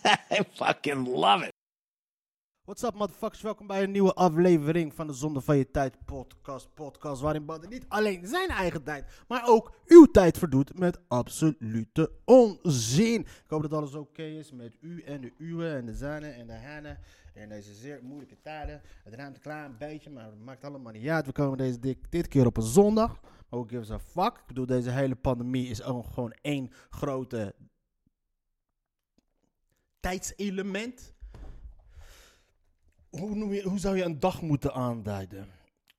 I fucking love it. What's up, motherfuckers? Welkom bij een nieuwe aflevering van de Zonde van Je Tijd podcast. Podcast waarin Badder niet alleen zijn eigen tijd, maar ook uw tijd verdoet met absolute onzin. Ik hoop dat alles oké is met u en de uwe en de zijne en de henne. In deze zeer moeilijke tijden. Het ruimt een beetje, maar het maakt allemaal niet uit. We komen deze dik, dit keer op een zondag. Who gives a fuck? Ik bedoel, deze hele pandemie is gewoon één grote tijdselement. Hoe, noem je, hoe zou je een dag moeten aanduiden?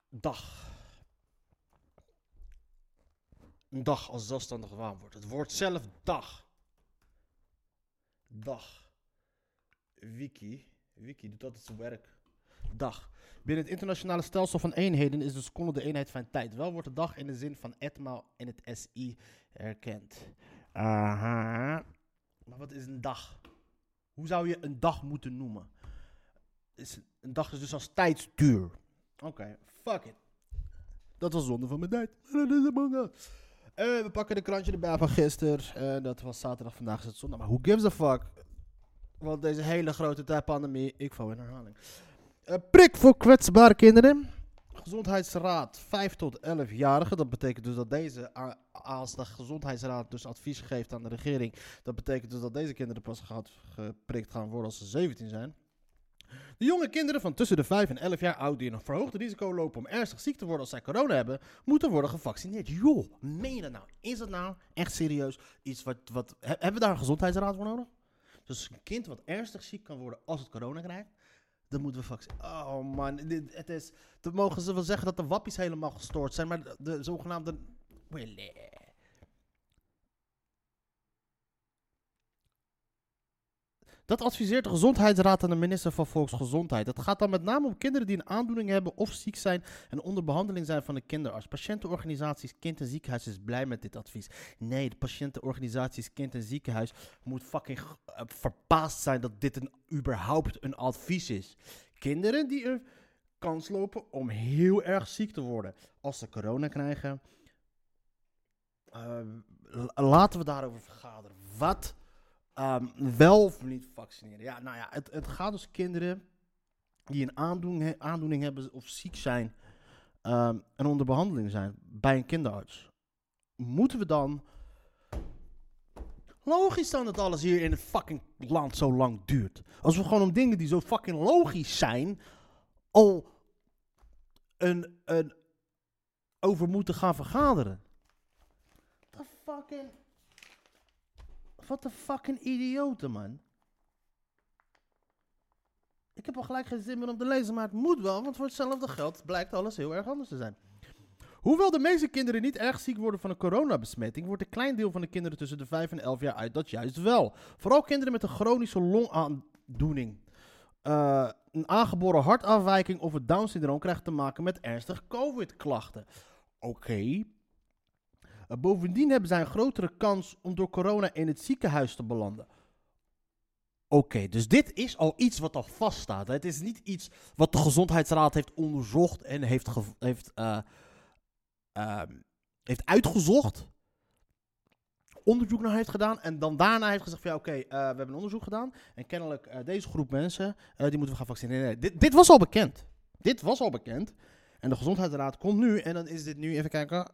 Dag. Een dag als zelfstandig waanwoord. Het woord zelf dag. Dag. Wiki. Wiki doet altijd zijn werk. Dag. Binnen het internationale stelsel van eenheden is de seconde de eenheid van tijd. Wel wordt de dag in de zin van etmaal in het SI erkend. Aha. Maar wat is een dag? Hoe zou je een dag moeten noemen? Is, een dag is dus als tijdsduur. Oké, fuck it. Dat was zonde van mijn tijd. Eh, we pakken de krantje erbij van gisteren. Eh, dat was zaterdag, vandaag is het zondag. Maar who gives a fuck? Want deze hele grote tijdpandemie, ik val in herhaling. Eh, prik voor kwetsbare kinderen. Gezondheidsraad 5 tot 11-jarigen. Dat betekent dus dat deze, als de gezondheidsraad dus advies geeft aan de regering, dat betekent dus dat deze kinderen pas geprikt gaan worden als ze 17 zijn. De jonge kinderen van tussen de 5 en 11 jaar oud die een verhoogd risico lopen om ernstig ziek te worden als zij corona hebben, moeten worden gevaccineerd. Joh, meen je dat nou? Is dat nou echt serieus iets wat, wat he- hebben we daar een gezondheidsraad voor nodig? Dus een kind wat ernstig ziek kan worden als het corona krijgt, dan moeten we vaccineren. Oh man, dit, het is, dan mogen ze wel zeggen dat de wappies helemaal gestoord zijn, maar de, de zogenaamde... Willy. Dat adviseert de Gezondheidsraad aan de minister van Volksgezondheid. Het gaat dan met name om kinderen die een aandoening hebben of ziek zijn en onder behandeling zijn van de kinderarts. Patiëntenorganisaties Kind en Ziekenhuis is blij met dit advies. Nee, de patiëntenorganisaties Kind en Ziekenhuis moet fucking eh, verbaasd zijn dat dit een, überhaupt een advies is. Kinderen die een kans lopen om heel erg ziek te worden als ze corona krijgen. eh, la- laten we daarover vergaderen. Wat Ehm, wel of niet vaccineren. Ja, nou ja, het, het gaat dus kinderen die een aandoening, aandoening hebben of ziek zijn ehm, en onder behandeling zijn bij een kinderarts. Moeten we dan. Logisch dan dat alles hier in het fucking land zo lang duurt. Als we gewoon om dingen die zo fucking logisch zijn, al een, een over moeten gaan vergaderen. The fucking. Wat een fucking idioten, man. Ik heb al gelijk geen zin meer om te lezen, maar het moet wel, want voor hetzelfde geld blijkt alles heel erg anders te zijn. Hoewel de meeste kinderen niet erg ziek worden van een coronabesmetting, wordt een klein deel van de kinderen tussen de 5 en 11 jaar uit dat juist wel. Vooral kinderen met een chronische longaandoening, eh, een aangeboren hartafwijking of het Down-syndroom krijgen te maken met ernstige COVID-klachten. Oké. Uh, bovendien hebben zij een grotere kans om door corona in het ziekenhuis te belanden. Oké, dus dit is al iets wat al vaststaat. Het is niet iets wat de Gezondheidsraad heeft onderzocht en heeft, heeft, eh, ehm, heeft uitgezocht. Onderzoek naar heeft gedaan en dan daarna heeft gezegd van ja oké, eh, we hebben een onderzoek gedaan. En kennelijk eh, deze groep mensen, eh, die moeten we gaan vaccineren. Nee, dit, dit was al bekend. Dit was al bekend. En de Gezondheidsraad komt nu en dan is dit nu, even kijken, eh,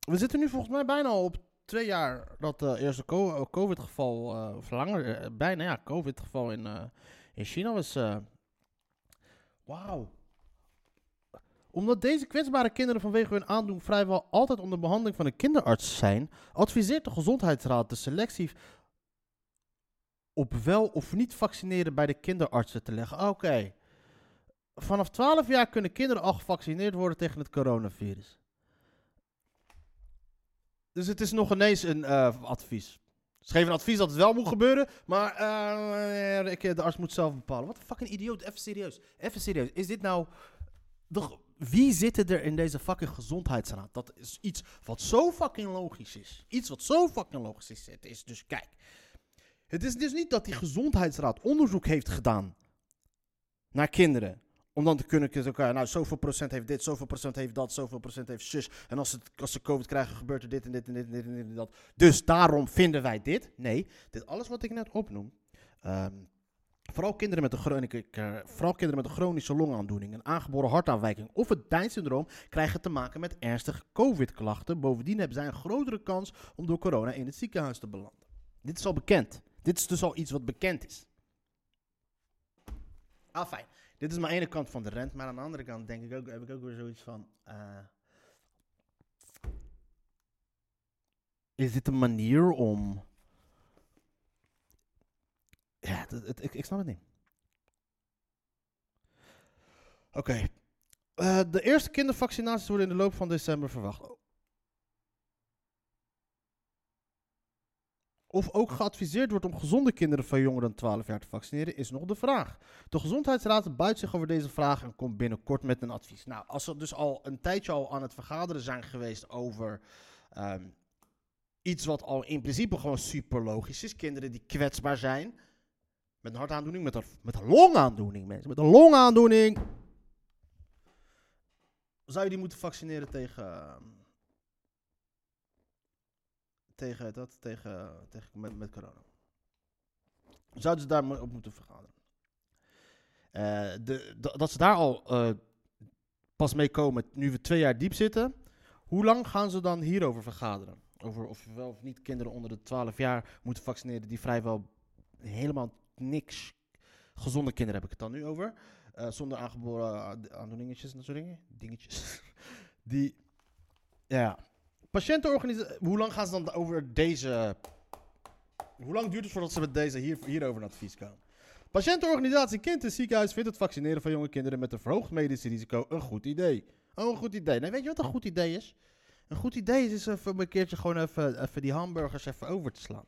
we zitten nu volgens mij bijna op twee jaar dat de eerste eh, COVID-geval, eh, of langer, eh, bijna ja, COVID-geval in, eh, in China was. eh, Wauw. Omdat deze kwetsbare kinderen vanwege hun aandoen vrijwel altijd onder behandeling van een kinderarts zijn, adviseert de Gezondheidsraad de selectie op wel of niet vaccineren bij de kinderartsen te leggen. Oké. Vanaf 12 jaar kunnen kinderen al gevaccineerd worden tegen het coronavirus. Dus het is nog ineens een eh, advies. Ze geven een advies dat het wel moet gebeuren, maar eh, de arts moet zelf bepalen. Wat een fucking idioot, even serieus. Even serieus. Is dit nou... Wie zitten er in deze fucking gezondheidsraad? Dat is iets wat zo fucking logisch is. Iets wat zo fucking logisch is. Het is dus, kijk. Het is dus niet dat die gezondheidsraad onderzoek heeft gedaan naar kinderen. Om dan te kunnen oké, nou zoveel procent heeft dit, zoveel procent heeft dat, zoveel procent heeft zus. En als, het, als ze COVID krijgen, gebeurt er dit en dit en dit en dit en dit en dat. Dus daarom vinden wij dit. Nee, dit alles wat ik net opnoem. ehm, vooral, kinderen met een chronische, eh, met een chronische longaandoening, een aangeboren hartafwijking of het Down-syndroom krijgen te maken met ernstige COVID-klachten. Bovendien hebben zij een grotere kans om door corona in het ziekenhuis te belanden. Dit is al bekend. Dit is dus al iets wat bekend is. Ah, fijn. Dit is mijn ene kant van de rent, maar aan de andere kant denk ik ook, heb ik ook weer zoiets van. eh, is dit een manier om. Ja, het, ik, ik snap het niet. Oké. Eh, de eerste kindervaccinaties worden in de loop van december verwacht. Of ook geadviseerd wordt om gezonde kinderen van jonger dan 12 jaar te vaccineren, is nog de vraag. De Gezondheidsraad buit zich over deze vraag en komt binnenkort met een advies. Nou, als ze dus al een tijdje al aan het vergaderen zijn geweest over ehm, iets wat al in principe gewoon super logisch is. Kinderen die kwetsbaar zijn. Met een hartaandoening, met een, met een longaandoening, mensen. Met een longaandoening. Zou je die moeten vaccineren tegen. Ehm, tegen dat, tegen, tegen met, met corona. Zouden ze daar op moeten vergaderen? Eh, de, da- dat ze daar al eh, pas mee komen nu we twee jaar diep zitten. Hoe lang gaan ze dan hierover vergaderen? Over of we wel of niet kinderen onder de 12 jaar moeten vaccineren die vrijwel helemaal niks gezonde kinderen heb ik het dan nu over. Eh, zonder aangeboren aandoeningetjes en dat soort dingen. Dingetjes. die, ja. Patiëntenorganisatie, hoe lang gaan ze dan over deze... Hoe lang duurt het voordat ze met deze hier, hierover een advies komen? Patiëntenorganisatie Kind en Ziekenhuis vindt het vaccineren van jonge kinderen met een verhoogd medisch risico een goed idee. Oh, een goed idee. Nee, weet je wat een goed idee is? Een goed idee is, is even een keertje gewoon even, even die hamburgers even over te slaan.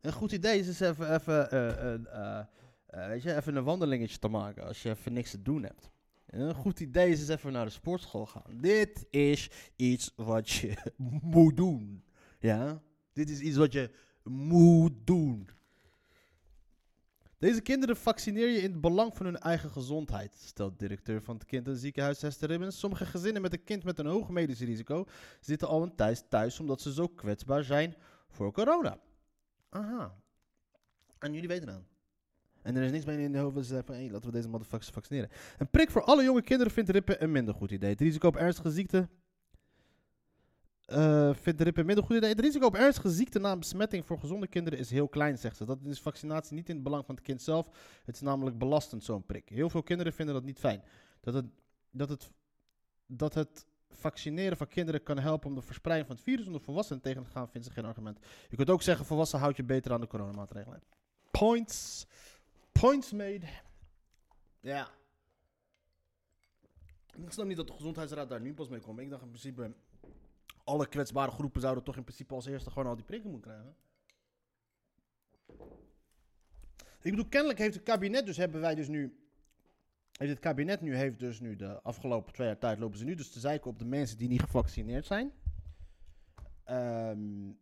Een goed idee is eens even, even, eh, eh, eh, weet je, even een wandelingetje te maken als je even niks te doen hebt. En een goed idee is eens even naar de sportschool gaan. Dit is iets wat je moet doen. Ja? Dit is iets wat je moet doen. Deze kinderen vaccineer je in het belang van hun eigen gezondheid, stelt directeur van het kind- en ziekenhuis Hester Ribbens. Sommige gezinnen met een kind met een hoog medisch risico zitten al een tijd thuis omdat ze zo kwetsbaar zijn voor corona. Aha. En jullie weten dat. En er is niks bij in de hoofd ze zeggen van, hé, laten we deze motherfuckers vaccineren. Een prik voor alle jonge kinderen vindt Rippen een minder goed idee. Het risico op ernstige ziekte eh, vindt Rippen een minder goed idee. Het risico op ernstige ziekte na besmetting voor gezonde kinderen is heel klein, zegt ze. Dat is vaccinatie niet in het belang van het kind zelf. Het is namelijk belastend, zo'n prik. Heel veel kinderen vinden dat niet fijn. Dat het, dat het, dat het vaccineren van kinderen kan helpen om de verspreiding van het virus onder volwassenen tegen te gaan, vindt ze geen argument. Je kunt ook zeggen, volwassen houd je beter aan de coronamaatregelen. Points. Points made. Ja. Ik snap niet dat de gezondheidsraad daar nu pas mee komt. Ik dacht in principe, alle kwetsbare groepen zouden toch in principe als eerste gewoon al die prikken moeten krijgen. Ik bedoel, kennelijk heeft het kabinet dus, hebben wij dus nu, heeft het kabinet nu, heeft dus nu de afgelopen twee jaar tijd lopen ze nu dus te zeiken op de mensen die niet gevaccineerd zijn. Ehm,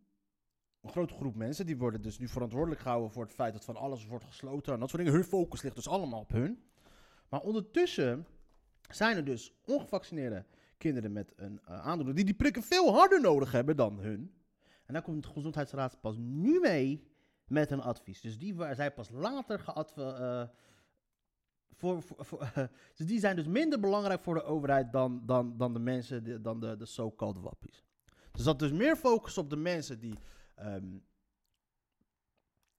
een grote groep mensen die worden dus nu verantwoordelijk gehouden voor het feit dat van alles wordt gesloten en dat soort dingen. Hun focus ligt dus allemaal op hun. Maar ondertussen zijn er dus ongevaccineerde kinderen met een eh, aandoening die die prikken veel harder nodig hebben dan hun. En daar komt de gezondheidsraad pas nu mee met een advies. Dus die zijn pas later geadviseerd. voor- dus die zijn dus minder belangrijk voor de overheid dan, dan, dan de mensen, dan de, de so-called wappies. Dus dat dus meer focus op de mensen die ehm,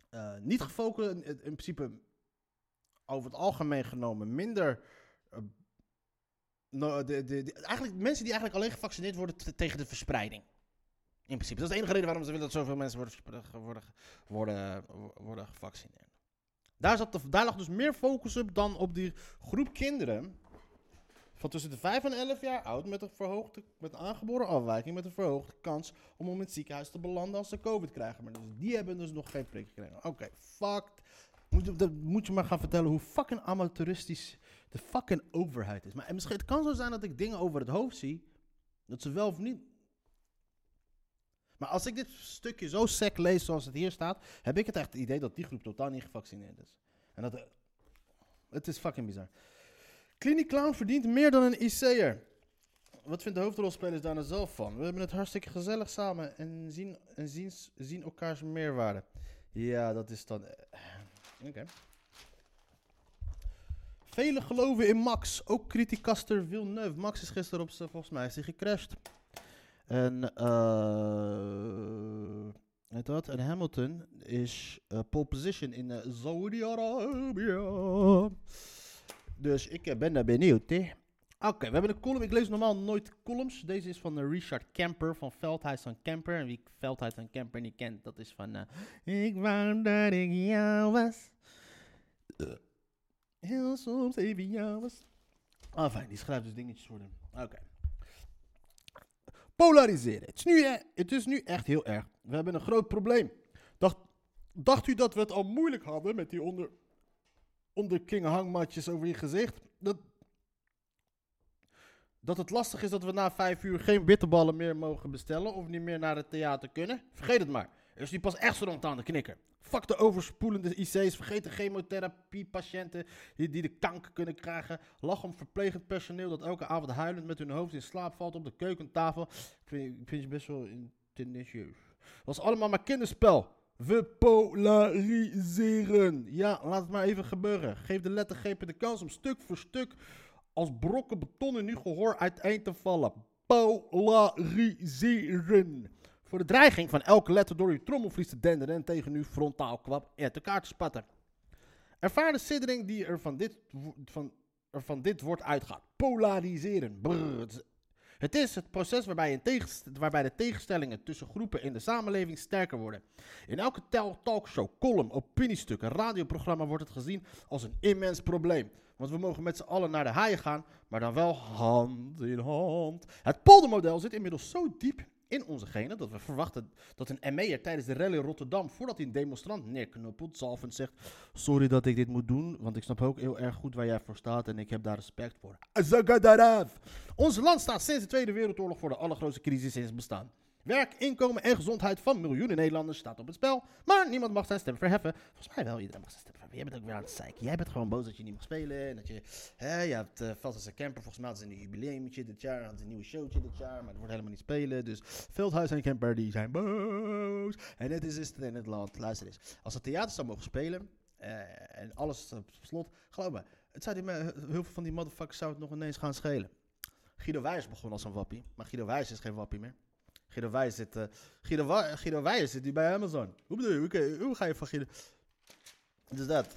eh, niet gefocust, in, in principe over het algemeen genomen minder. eh, de, de, eigenlijk mensen die eigenlijk alleen gevaccineerd worden te- tegen de verspreiding. In principe. Dat is de enige reden waarom ze willen dat zoveel mensen worden, worden, worden, worden gevaccineerd. Daar, zat de, daar lag dus meer focus op dan op die groep kinderen van tussen de 5 en 11 jaar oud met een verhoogde, met aangeboren afwijking met een verhoogde kans om in het ziekenhuis te belanden als ze COVID krijgen. Maar dus die hebben dus nog geen prik gekregen. Oké, fuck. Moet, je- dat moet je maar gaan vertellen hoe fucking amateuristisch de fucking overheid is. Maar en misschien, het kan zo zijn dat ik dingen over het hoofd zie, dat ze wel of niet. Maar als ik dit stukje zo sec lees zoals het hier staat, heb ik het echt idee dat die groep totaal niet gevaccineerd is. En dat, het is fucking bizar. Clinic Clown verdient meer dan een IC'er. Wat vindt de hoofdrolspelers daar nou zelf van? We hebben het hartstikke gezellig samen en zien, en zien, zien elkaars meerwaarde. Ja, dat is dan... eh, Oké. Velen geloven in Max, ook criticaster Villeneuve. Max is gisteren op z'n, volgens mij is hij gecrashed. En, weet dat? En Hamilton is eh, pole position in eh, Saudi-Arabië. Dus ik eh, ben daar benieuwd. Oké, we hebben een column. Ik lees normaal nooit columns. Deze is van eh, Richard Kemper van Veldhuis en Kemper. En wie Veldhuis en Kemper niet kent, dat is van... eh, ik wou dat ik jou was. Heel soms even jou was. Ah, fijn. Die schrijft dus dingetjes voor hem. Oké. Polariseren. Het is, nu, het is nu echt heel erg. We hebben een groot probleem. Dacht, dacht u dat we het al moeilijk hadden met die onder, onder king hangmatjes over je gezicht? Dat, dat het lastig is dat we na vijf uur geen bitterballen meer mogen bestellen of niet meer naar het theater kunnen? Vergeet het maar. Er is nu pas echt zo rond aan de knikker. Fuck de overspoelende IC's, vergeet de chemotherapiepatiënten die, die de kanker kunnen krijgen. Lach om verplegend personeel dat elke avond huilend met hun hoofd in slaap valt op de keukentafel. Ik vind, ik vind je best wel tendenceus. Het was allemaal maar kinderspel. We polariseren. Ja, laat het maar even gebeuren. Geef de lettergrepen de kans om stuk voor stuk als brokken beton in uw gehoor uiteen te vallen. Polariseren. Voor de dreiging van elke letter door uw trommelvlies te denderen en tegen uw frontaal kwap uit elkaar te spatten. Ervaar de siddering die er van dit, van, er van dit woord uitgaat. Polariseren. Brrr, het is het proces waarbij, een waarbij de tegenstellingen tussen groepen in de samenleving sterker worden. In elke talkshow, column, opiniestuk radioprogramma wordt het gezien als een immens probleem. Want we mogen met z'n allen naar de haaien gaan, maar dan wel hand in hand. Het poldermodel zit inmiddels zo diep in onze genen dat we verwachten dat een ME'er tijdens de rally in Rotterdam, voordat hij een demonstrant neerknuppelt, zalvend zegt: Sorry dat ik dit moet doen, want ik snap ook heel erg goed waar jij voor staat en ik heb daar respect voor. Ons land staat sinds de Tweede Wereldoorlog voor de allergrootste crisis sinds het bestaan. Werk, inkomen en gezondheid van miljoenen Nederlanders staat op het spel. Maar niemand mag zijn stem verheffen. Volgens mij wel, iedereen mag zijn stem verheffen. Jij bent ook weer aan het zeiken. Jij bent gewoon boos dat je niet mag spelen. En dat je, hè, je hebt uh, vast als een camper. Volgens mij hadden ze een jubileumtje dit jaar. Hadden ze een nieuwe showtje dit jaar. Maar het wordt helemaal niet spelen. Dus Veldhuis en Camper die zijn boos. En het is het in het land. Luister eens. Als het theater zou mogen spelen. eh, en alles op slot. Geloof me. Het zou heel veel van die motherfuckers zou het nog ineens gaan schelen. Guido Wijs begon als een wappie. Maar Guido Wijs is geen wappie meer. Guido zit, Wijs zit bij Amazon. Hoe bedoel je? Hoe, kan je- hoe ga je van Guido... Dus dat.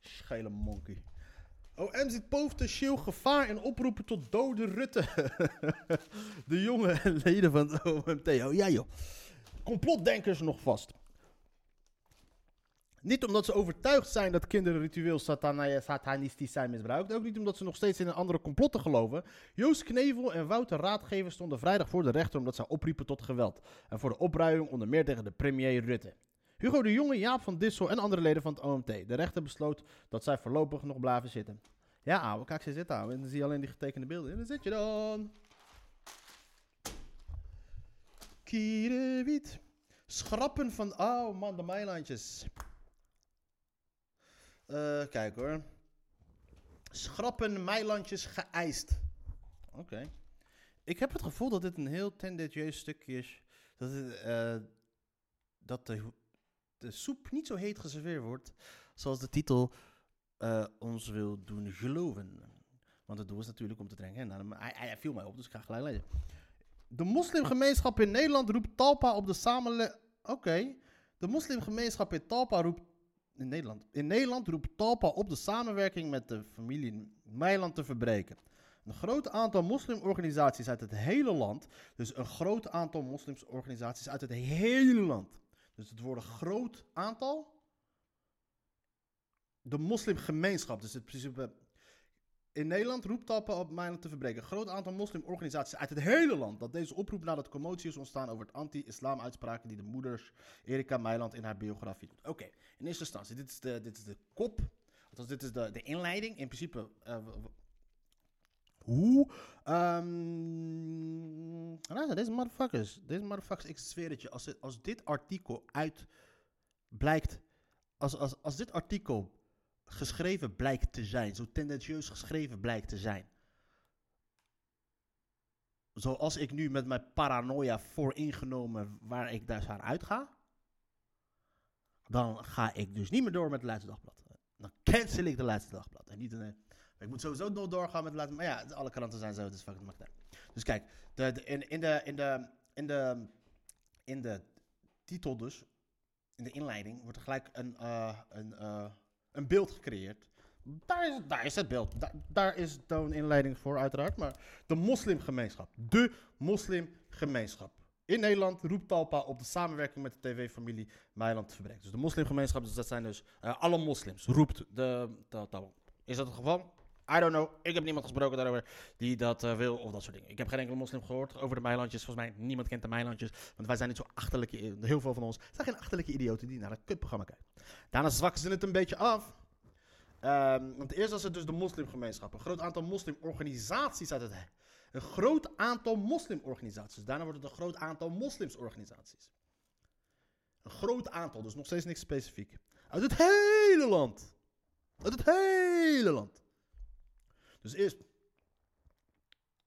Schele monkey. OM ziet potentieel gevaar en oproepen tot dode Rutte. De jonge leden van het OMT. Oh ja joh. Complotdenkers nog vast. Niet omdat ze overtuigd zijn dat kinderen ritueel satanistisch zijn misbruikt. Ook niet omdat ze nog steeds in een andere complotten geloven. Joost Knevel en Wouter Raadgever stonden vrijdag voor de rechter omdat zij opriepen tot geweld. En voor de opruiing onder meer tegen de premier Rutte. Hugo de Jonge, Jaap van Dissel en andere leden van het OMT. De rechter besloot dat zij voorlopig nog blijven zitten. Ja, ouwe, kijk, ze zitten. En dan zie je alleen die getekende beelden. En daar zit je dan. Kierewiet. Schrappen van... Oh man, de meilandjes. Eh, kijk hoor. Schrappen meilandjes geëist. Oké. Ik heb het gevoel dat dit een heel tendentieus stukje is. Dat, eh, dat de, de soep niet zo heet geserveerd wordt. Zoals de titel eh, ons wil doen geloven. Want het doel is natuurlijk om te drinken. Hij viel mij op, dus ik ga gelijk lezen. De moslimgemeenschap in Nederland roept Talpa op de samenleving. Oké. De moslimgemeenschap in Talpa roept. In Nederland. In Nederland roept Talpa op de samenwerking met de familie Meiland te verbreken. Een groot aantal moslimorganisaties uit het hele land. Dus een groot aantal moslimorganisaties uit het hele land. Dus het wordt een groot aantal. De moslimgemeenschap. Dus het principe. In Nederland roept Talpa op Meiland te verbreken. Een groot aantal moslimorganisaties uit het hele land dat deze oproep nadat commotie is ontstaan over het anti-islam-uitspraken die de moeders Erika Meiland in haar biografie doet. Oké, in eerste instantie, dit is de, dit is de kop. Althans, dit is de, de inleiding. In principe. eh, hoe? Ehm luister, deze motherfuckers. Deze motherfuckers, ik zweer het je. Als, als dit artikel uit blijkt. Als, als, als dit artikel geschreven blijkt te zijn, zo tendentieus geschreven blijkt te zijn. Zoals ik nu met mijn paranoia vooringenomen waar ik daar aan uitga. Dan ga ik dus niet meer door met het Leidse Dagblad. Dan cancel ik de Leidse Dagblad. En niet een, ik moet sowieso nog doorgaan met het Leidse Maar ja, alle kranten zijn zo, dus fuck it, maakt uit. Dus kijk, de, de- in, in, de, in, de, in, de, in de titel dus, in de inleiding, wordt er gelijk een, eh, een, eh, een beeld gecreëerd. Daar is, is het beeld. Daar, is zo'n inleiding voor, uiteraard. Maar de moslimgemeenschap. De moslimgemeenschap. In Nederland roept Talpa op de samenwerking met de TV-familie Meiland te verbreken. Dus de moslimgemeenschap, dus dat zijn dus eh, alle moslims, roept de Talpa op. Is dat het geval? I don't know. Ik heb niemand gesproken daarover die dat eh, wil of dat soort dingen. Ik heb geen enkele moslim gehoord over de Meilandjes. Volgens mij niemand kent de Meilandjes. Want wij zijn niet zo achterlijke, heel veel van ons zijn geen achterlijke idioten die naar het kutprogramma kijken. Daarna zwakken ze het een beetje af. Ehm, want eerst was het dus de moslimgemeenschap. Een groot aantal moslimorganisaties uit het... Een groot aantal moslimorganisaties. Daarna wordt het een groot aantal moslimsorganisaties. Een groot aantal, dus nog steeds niks specifiek. Uit het hele land. Uit het hele land. Dus eerst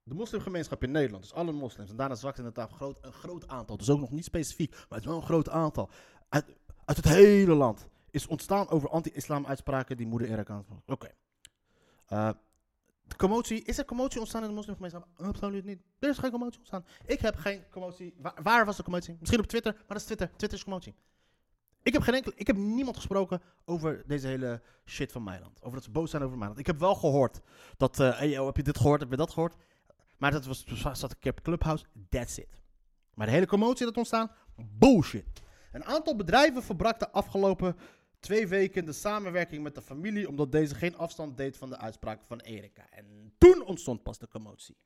de moslimgemeenschap in Nederland, dus alle moslims. En daarna zwakt het een groot, een groot aantal, dus ook nog niet specifiek, maar het is wel een groot aantal. Uit, uit het hele land is ontstaan over anti-islam uitspraken die moeder Erik aan. Oké. Eh, de commotie, is er commotie ontstaan in de moslimgemeenschap? Absoluut niet. Er is geen commotie ontstaan. Ik heb geen commotie. Waar, waar was de commotie? Misschien op Twitter, maar dat is Twitter. Twitter is commotie. Ik heb geen enkel, ik heb niemand gesproken over deze hele shit van Meiland. Over dat ze boos zijn over Meiland. Ik heb wel gehoord dat, eh, hey, yo, heb je dit gehoord, heb je dat gehoord? Maar dat was, zat ik op Clubhouse, that's it. Maar de hele commotie dat ontstaan, bullshit. Een aantal bedrijven verbrak de afgelopen twee weken de samenwerking met de familie, omdat deze geen afstand deed van de uitspraak van Erika. En toen ontstond pas de commotie.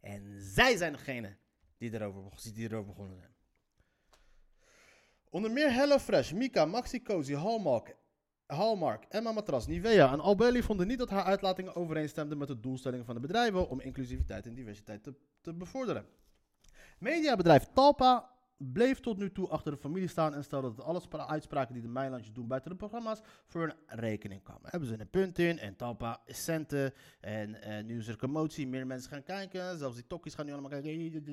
En zij zijn degene die erover, die erover begonnen zijn. Onder meer HelloFresh, Mika, Maxi Cozy, Hallmark, Hallmark, Emma Matras, Nivea en Albelli vonden niet dat haar uitlatingen overeenstemden met de doelstellingen van de bedrijven om inclusiviteit en diversiteit te, te bevorderen. Mediabedrijf Talpa bleef tot nu toe achter de familie staan en stelde dat alle spra- uitspraken die de Meilandjes doen buiten de programma's voor hun rekening kwamen. Hebben ze een punt in en Talpa is centen en eh, nu is er commotie, meer mensen gaan kijken, zelfs die tokkies gaan nu allemaal kijken.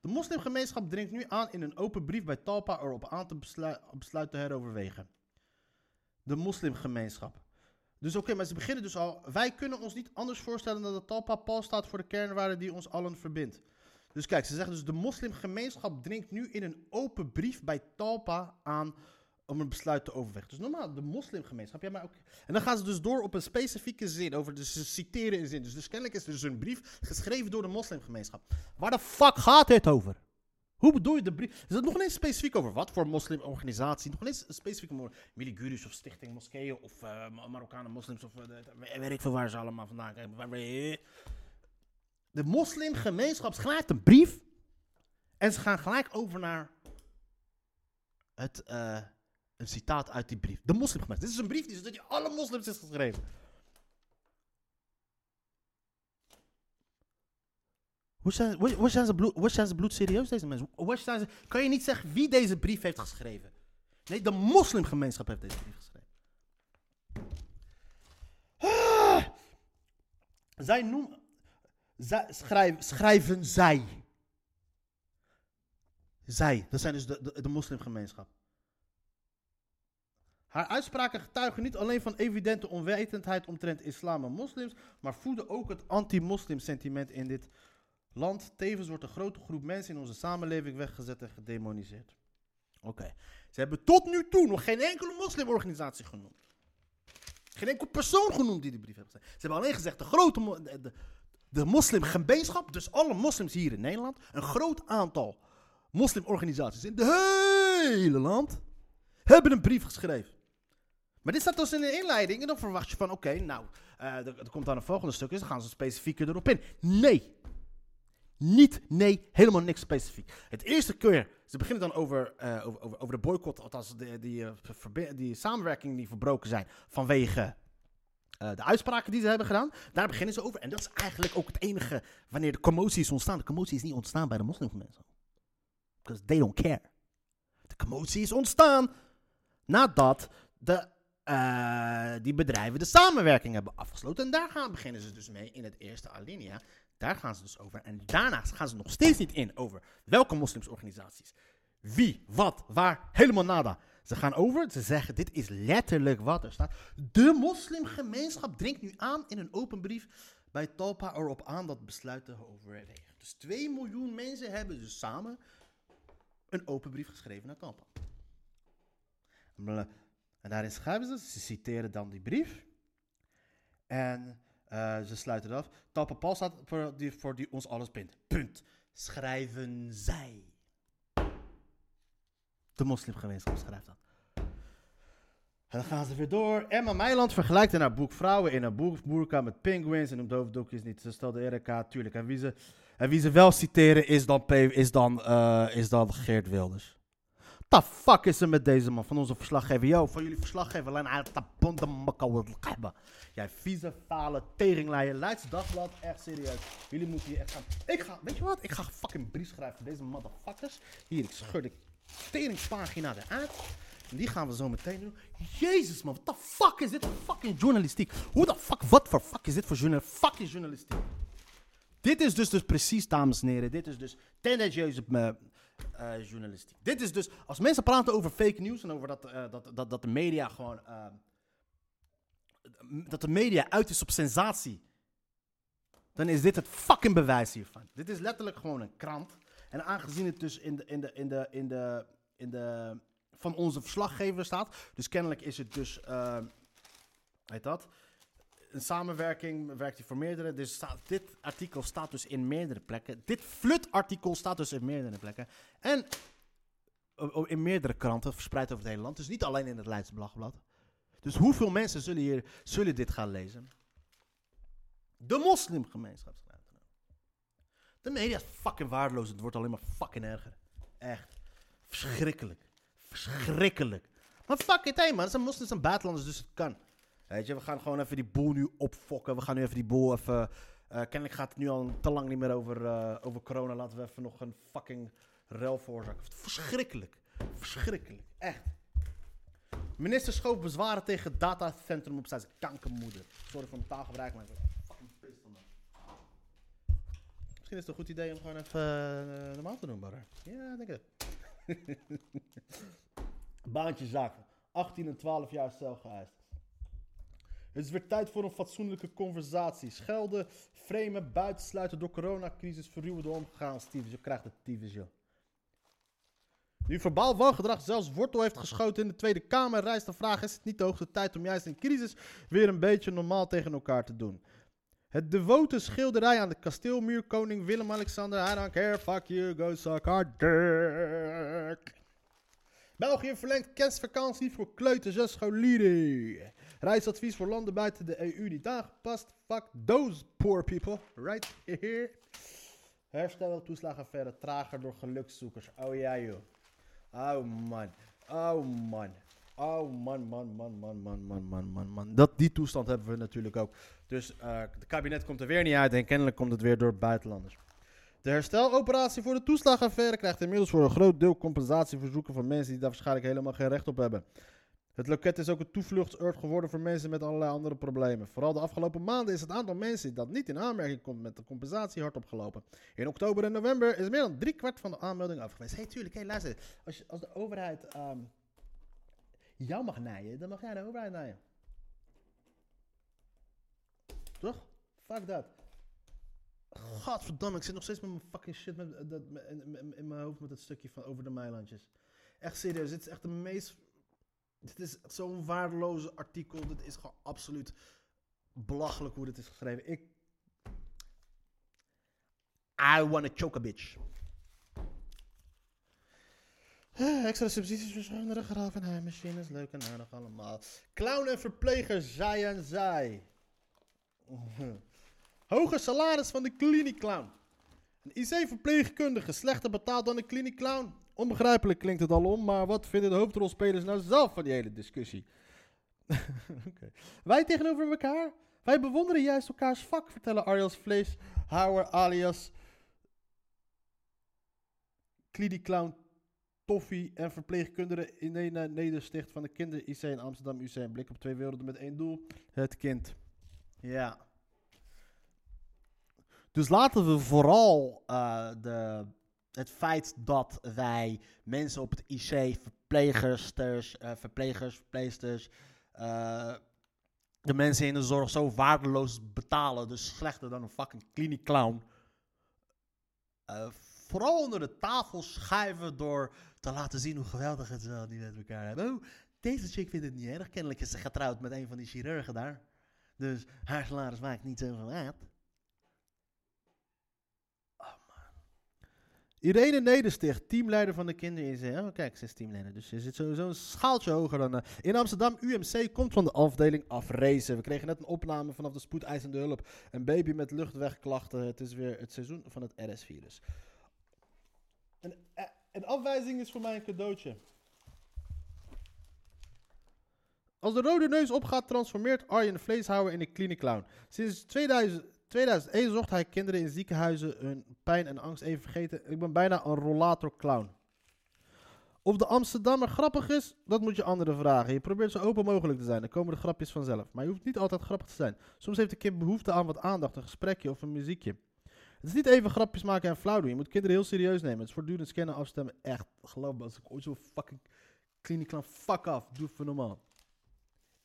De moslimgemeenschap dringt nu aan in een open brief bij Talpa erop aan te beslu- besluit te heroverwegen. De moslimgemeenschap. Dus oké, maar ze beginnen dus al. Wij kunnen ons niet anders voorstellen dan dat Talpa pal staat voor de kernwaarden die ons allen verbindt. Dus kijk, ze zeggen dus de moslimgemeenschap dringt nu in een open brief bij Talpa aan om een besluit te overwegen. Dus normaal, de moslimgemeenschap, ja, maar ook... En dan gaan ze dus door op een specifieke zin, over, dus ze citeren een zin. Dus, dus kennelijk is er dus een brief geschreven door de moslimgemeenschap. Waar de fuck gaat dit over? Hoe bedoel je de brief? Is het nog niet specifiek over wat voor moslimorganisatie? Nog niet specifiek over Miligurus of Stichting Moskeeën of eh, Ma- Marokkaanse moslims of eh, weet ik veel waar ze allemaal vandaan komen. De moslimgemeenschap schrijft een brief en ze gaan gelijk over naar het, eh, een citaat uit die brief. De moslimgemeenschap. Dit is een brief die alle moslims is geschreven. Hoe zijn, hoe, zijn, ze bloed, hoe zijn ze deze mensen? Hoe zijn ze, kan je niet zeggen wie deze brief heeft geschreven? Nee, de moslimgemeenschap heeft deze brief geschreven. Ah! Zij noemen... Schrijf, schrijven zij. Zij, dat zijn dus de, de, moslimgemeenschap. Haar uitspraken getuigen niet alleen van evidente onwetendheid omtrent islam en moslims, maar voeden ook het anti-moslim sentiment in dit land. Tevens wordt een grote groep mensen in onze samenleving weggezet en gedemoniseerd. Oké. Ze hebben tot nu toe nog geen enkele moslimorganisatie genoemd. Geen enkele persoon genoemd die die brief heeft gezegd. Ze hebben alleen gezegd de grote de, de moslimgemeenschap, dus alle moslims hier in Nederland, een groot aantal moslimorganisaties in het hele land, hebben een brief geschreven. Maar dit staat dus in de inleiding en dan verwacht je van, oké, nou, eh, er, komt dan een volgende stuk, dus dan gaan ze specifieker erop in. Nee. Niet, nee, helemaal niks specifiek. Het eerste keer, ze beginnen dan over, eh, over, over, de boycott, althans de, die, verbi- die samenwerking die verbroken zijn vanwege eh, de uitspraken die ze hebben gedaan. Daar beginnen ze over. En dat is eigenlijk ook het enige wanneer de commotie is ontstaan. De commotie is niet ontstaan bij de moslimgemeenschap. Because they don't care. De commotie is ontstaan nadat de, eh, die bedrijven de samenwerking hebben afgesloten. En daar gaan, beginnen ze dus mee in het eerste alinea. Daar gaan ze dus over. En daarna gaan ze nog steeds niet in over welke moslimsorganisaties. Wie, wat, waar, helemaal nada. Ze gaan over, ze zeggen, dit is letterlijk wat er staat. De moslimgemeenschap dringt nu aan in een open brief bij Talpa erop aan dat besluit te overwegen. Dus 2 miljoen mensen hebben dus samen een open brief geschreven naar Talpa. En daarin schrijven ze, ze citeren dan die brief. En eh, ze sluiten het af. Talpa Paul staat voor die, voor die ons alles bindt. Punt. Schrijven zij. De moslimgemeenschap schrijft dat. En dan gaan ze weer door. Emma Meiland vergelijkt in haar boek vrouwen in boek Boerka met penguins. En noemt hoofddoekjes niet. Ze stelde RK, tuurlijk. En wie ze, en wie ze wel citeren is dan, is dan, eh, is dan Geert Wilders. The fuck is er met deze man van onze verslaggever? Yo, van jullie verslaggever. Jij vieze, fale teringleier. Leids Dagblad, echt serieus. Jullie moeten hier echt gaan. Ik ga, weet je wat? Ik ga fucking brief schrijven voor deze motherfuckers. Hier, ik scheur de teringspagina eruit. En die gaan we zo meteen doen. Jezus man, what the fuck is dit voor fucking journalistiek? Hoe de fuck, wat voor fuck is dit voor journal fucking journalistiek? Dit is dus, dus precies, dames en heren, dit is dus tendentieuze eh, eh, journalistiek. Dit is dus, als mensen praten over fake news en over dat, eh, dat, dat, dat de media gewoon, eh, dat de media uit is op sensatie, dan is dit het fucking bewijs hiervan. Dit is letterlijk gewoon een krant. En aangezien het dus in de, in de, in de, in de, in de, van onze verslaggever staat, dus kennelijk is het dus, eh, heet dat, een samenwerking werkt hij voor meerdere. Dus staat, dit artikel staat dus in meerdere plekken. Dit flut-artikel staat dus in meerdere plekken. En in meerdere kranten, verspreid over het hele land. Dus niet alleen in het Leidse Dagblad. Dus hoeveel mensen zullen, hier, zullen dit gaan lezen? De moslimgemeenschap. De media is fucking waardeloos. Het wordt alleen maar fucking erger. Echt. Verschrikkelijk. Verschrikkelijk. Maar fuck it, hey man. Het zijn moslims en buitenlanders, dus het kan. Weet je, we gaan gewoon even die boel nu opfokken. We gaan nu even die boel even... eh, kennelijk gaat het nu al te lang niet meer over, eh, over corona. Laten we even nog een fucking rel veroorzaken. Verschrikkelijk. Verschrikkelijk. Echt. Minister schoof bezwaren tegen datacentrum op zijn kankermoeder. Sorry voor mijn taalgebruik, maar ik ben fucking pissed van dat. Misschien is het een goed idee om gewoon even eh, normaal te doen, Barra. Ja, denk ik. Baantjeszaken. 18 en 12 jaar cel geëist. Het is weer tijd voor een fatsoenlijke conversatie. Schelden, framen, buitensluiten door coronacrisis, verruwen door omgegaan. Stevens, je krijgt het tyfus, joh. Nu verbaal wangedrag zelfs wortel heeft geschoten in de Tweede Kamer, rijst de vraag: is het niet de hoogste tijd om juist in crisis weer een beetje normaal tegen elkaar te doen? Het devote schilderij aan de kasteelmuur, koning Willem-Alexander, I don't care, fuck you, go suck our dick. België verlengt kerstvakantie voor kleuters en scholieren. Reisadvies voor landen buiten de EU niet aangepast. Fuck those poor people. Right here. Herstel toeslagenaffaire trager door gelukszoekers. Oh ja joh. Oh man. Oh man. Oh man, man, man, man, man, man, man, man, man. Dat, die toestand hebben we natuurlijk ook. Dus eh het kabinet komt er weer niet uit en kennelijk komt het weer door buitenlanders. De hersteloperatie voor de toeslagaffaire krijgt inmiddels voor een groot deel compensatieverzoeken van mensen die daar waarschijnlijk helemaal geen recht op hebben. Het loket is ook een toevluchtsoord geworden voor mensen met allerlei andere problemen. Vooral de afgelopen maanden is het aantal mensen dat niet in aanmerking komt met de compensatie hard opgelopen. In oktober en november is meer dan driekwart van de aanmeldingen afgewezen. Hé, hey, tuurlijk, hé, luister. Als, als de overheid ehm, jou mag naaien, dan mag jij de overheid naaien. Toch? Fuck dat. Godverdamme, ik zit nog steeds met mijn fucking shit met, eh, dat, in, mijn hoofd met dat stukje van over de Meilandjes. Echt serieus, dit is echt de meest... Dit is zo'n waardeloze artikel. Dit is gewoon absoluut belachelijk hoe dit is geschreven. Ik... I wanna choke a bitch. Extra subsidies voor schonere gravenheimmachines, leuk en aardig allemaal. Clown en verpleger, zij en zij. Hoge salaris van de kliniek clown. Een IC-verpleegkundige, slechter betaald dan een kliniek clown. Onbegrijpelijk klinkt het al om, maar wat vinden de hoofdrolspelers nou zelf van die hele discussie? Wij tegenover elkaar? Wij bewonderen juist elkaars vak, vertellen Ariels Vleeshouwer alias Kliniek Clown Toffie en in een nedersticht van de kinder-IC in Amsterdam UC. Blik op twee werelden met één doel, het kind. Ja. Dus laten we vooral eh, de, het feit dat wij mensen op het IC, verplegers, uh, verplegers, verpleegsters, eh, de mensen in de zorg zo waardeloos betalen, dus slechter dan een fucking kliniek clown. Vooral onder de tafel schuiven door te laten zien hoe geweldig het wel die met elkaar hebben. Oh, deze chick vindt het niet erg. Kennelijk is ze getrouwd met een van die chirurgen daar. Dus haar salaris maakt niet zoveel uit. Oh man. Irene Nedersticht, teamleider van de kinderen. Oh kijk, ze is teamleider. Dus ze zit sowieso een schaaltje hoger dan... Uh, in Amsterdam, UMC komt van de afdeling afrezen. We kregen net een opname vanaf de spoedeisende hulp. Een baby met luchtwegklachten. Het is weer het seizoen van het RS-virus. Een, afwijzing is voor mij een cadeautje. Als de rode neus opgaat, transformeert Arjen Vleeshouwer in een clown. Sinds 2000, 2001 zocht hij kinderen in ziekenhuizen hun pijn en angst even vergeten. Ik ben bijna een rollator clown. Of de Amsterdammer grappig is, dat moet je anderen vragen. Je probeert zo open mogelijk te zijn, dan komen de grapjes vanzelf. Maar je hoeft niet altijd grappig te zijn. Soms heeft een kind behoefte aan wat aandacht, een gesprekje of een muziekje. Het is niet even grapjes maken en flauw doen. Je moet kinderen heel serieus nemen. Het is voortdurend scannen, afstemmen. Echt, geloof me, als ik ooit zo fucking kliniek kan, fuck af. Doe even normaal.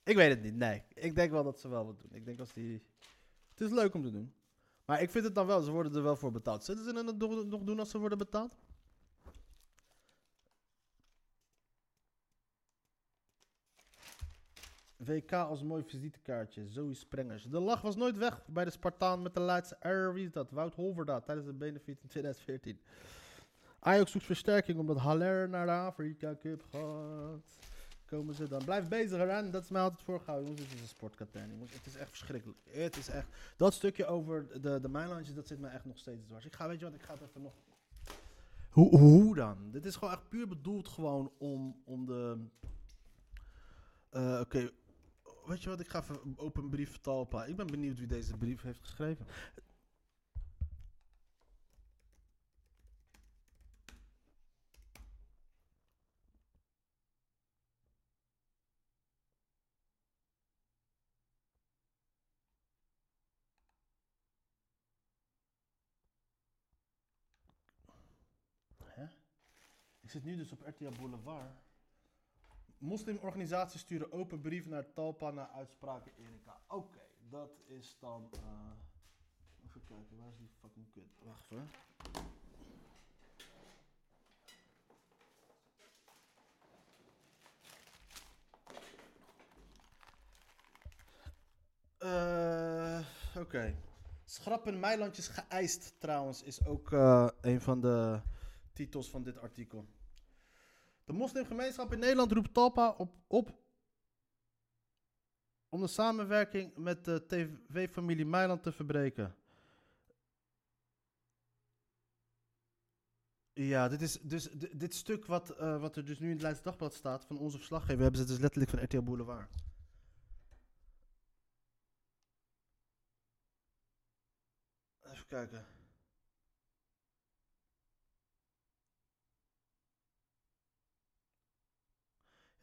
Ik weet het niet, nee. Ik denk wel dat ze wel wat doen. Ik denk als die... Het is leuk om te doen. Maar ik vind het dan wel, ze worden er wel voor betaald. Zullen ze het nog doen als ze worden betaald? WK als mooi visitekaartje. Zoe Sprengers. De lach was nooit weg bij de Spartaan met de Leidse is dat? Wout Holverda tijdens de Benefit in 2014. Ajax zoekt versterking omdat Haller naar de Afrika Cup gaat. Komen ze dan. Blijf bezig eraan. Dat is mij altijd voorgehouden. Jongens, dit is een sportkatern. Het is echt verschrikkelijk. Het is echt... Dat stukje over de, de Mijnlandjes, dat zit mij echt nog steeds dwars. Ik ga, weet je wat, ik ga het even nog... Hoe, hoe dan? Dit is gewoon echt puur bedoeld gewoon om, om de... Uh, Oké, weet je wat, ik ga even open brief vertalen. Ik ben benieuwd wie deze brief heeft geschreven. Ik zit nu dus op RTL Boulevard. Moslimorganisaties sturen open brief naar Talpa naar uitspraken Erika. Oké, dat is dan. Uh, even kijken, waar is die fucking kut? Wacht even. Uh, Oké. Schrappen Meilandjes geëist trouwens is ook uh, een van de titels van dit artikel. De moslimgemeenschap in Nederland roept Talpa op, op om de samenwerking met de TV-familie Meiland te verbreken. Ja, dit is dus dit stuk wat, uh, wat er dus nu in het Leidse Dagblad staat van onze verslaggever, hebben ze dus letterlijk van RTL Boulevard. Even kijken.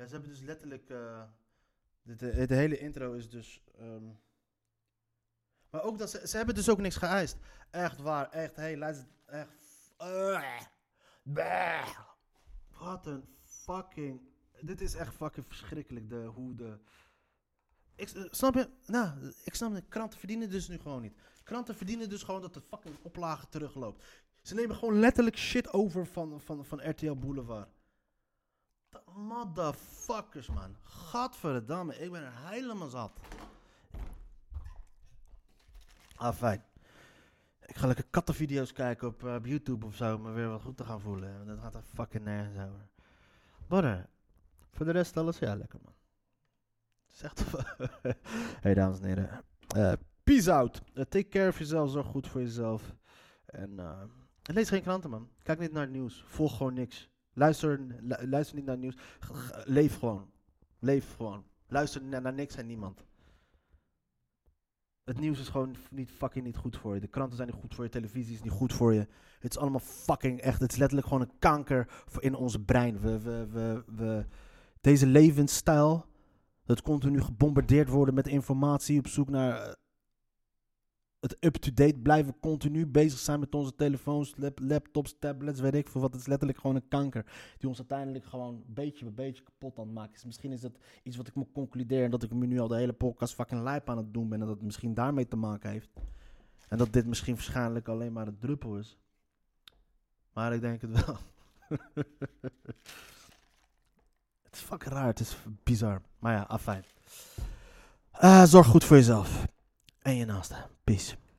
Ja, ze hebben dus letterlijk. Uh, de, de, de, hele intro is dus. Um, maar ook dat ze. Ze hebben dus ook niks geëist. Echt waar, echt. Hey, luister. Echt. Uh, Wat een fucking. Dit is echt fucking verschrikkelijk. De, hoe de. Ik, uh, snap je? Nou, ik snap het. Kranten verdienen dus nu gewoon niet. Kranten verdienen dus gewoon dat de fucking oplage terugloopt. Ze nemen gewoon letterlijk shit over van, van, van RTL Boulevard. Motherfuckers, man. Gadverdamme, ik ben er helemaal zat. Ah, fijn. Ik ga lekker kattenvideo's kijken op, uh, op YouTube of zo, om me weer wat goed te gaan voelen. Dat gaat er fucking nergens over. Brother, voor de rest alles, ja, lekker man. Zegt hey dames en heren. Eh, peace out. Eh, take care of yourself, zorg goed voor jezelf. En eh, lees geen kranten man. Kijk niet naar het nieuws. Volg gewoon niks. Luister, lu- luister niet naar nieuws. Leef gewoon. Leef gewoon. Luister naar, niks en niemand. Het nieuws is gewoon niet fucking niet goed voor je. De kranten zijn niet goed voor je. Televisie is niet goed voor je. Het is allemaal fucking echt. Het is letterlijk gewoon een kanker in ons brein. We, we, we, we, deze levensstijl. Dat continu gebombardeerd worden met informatie. Op zoek naar eh, het up-to-date blijven. Continu bezig zijn met onze telefoons, lap- laptops, tablets. Weet ik veel wat. Het is letterlijk gewoon een kanker. Die ons uiteindelijk gewoon beetje bij beetje kapot aan het. Misschien is dat iets wat ik moet concluderen. Dat ik me nu al de hele podcast fucking lijp aan het doen ben. En dat het misschien daarmee te maken heeft. En dat dit misschien waarschijnlijk alleen maar een druppel is. Maar ik denk het wel. het is fucking raar. Het is bizar. Maar ja, afijn. Eh, zorg goed voor jezelf. En je naaste. Peace.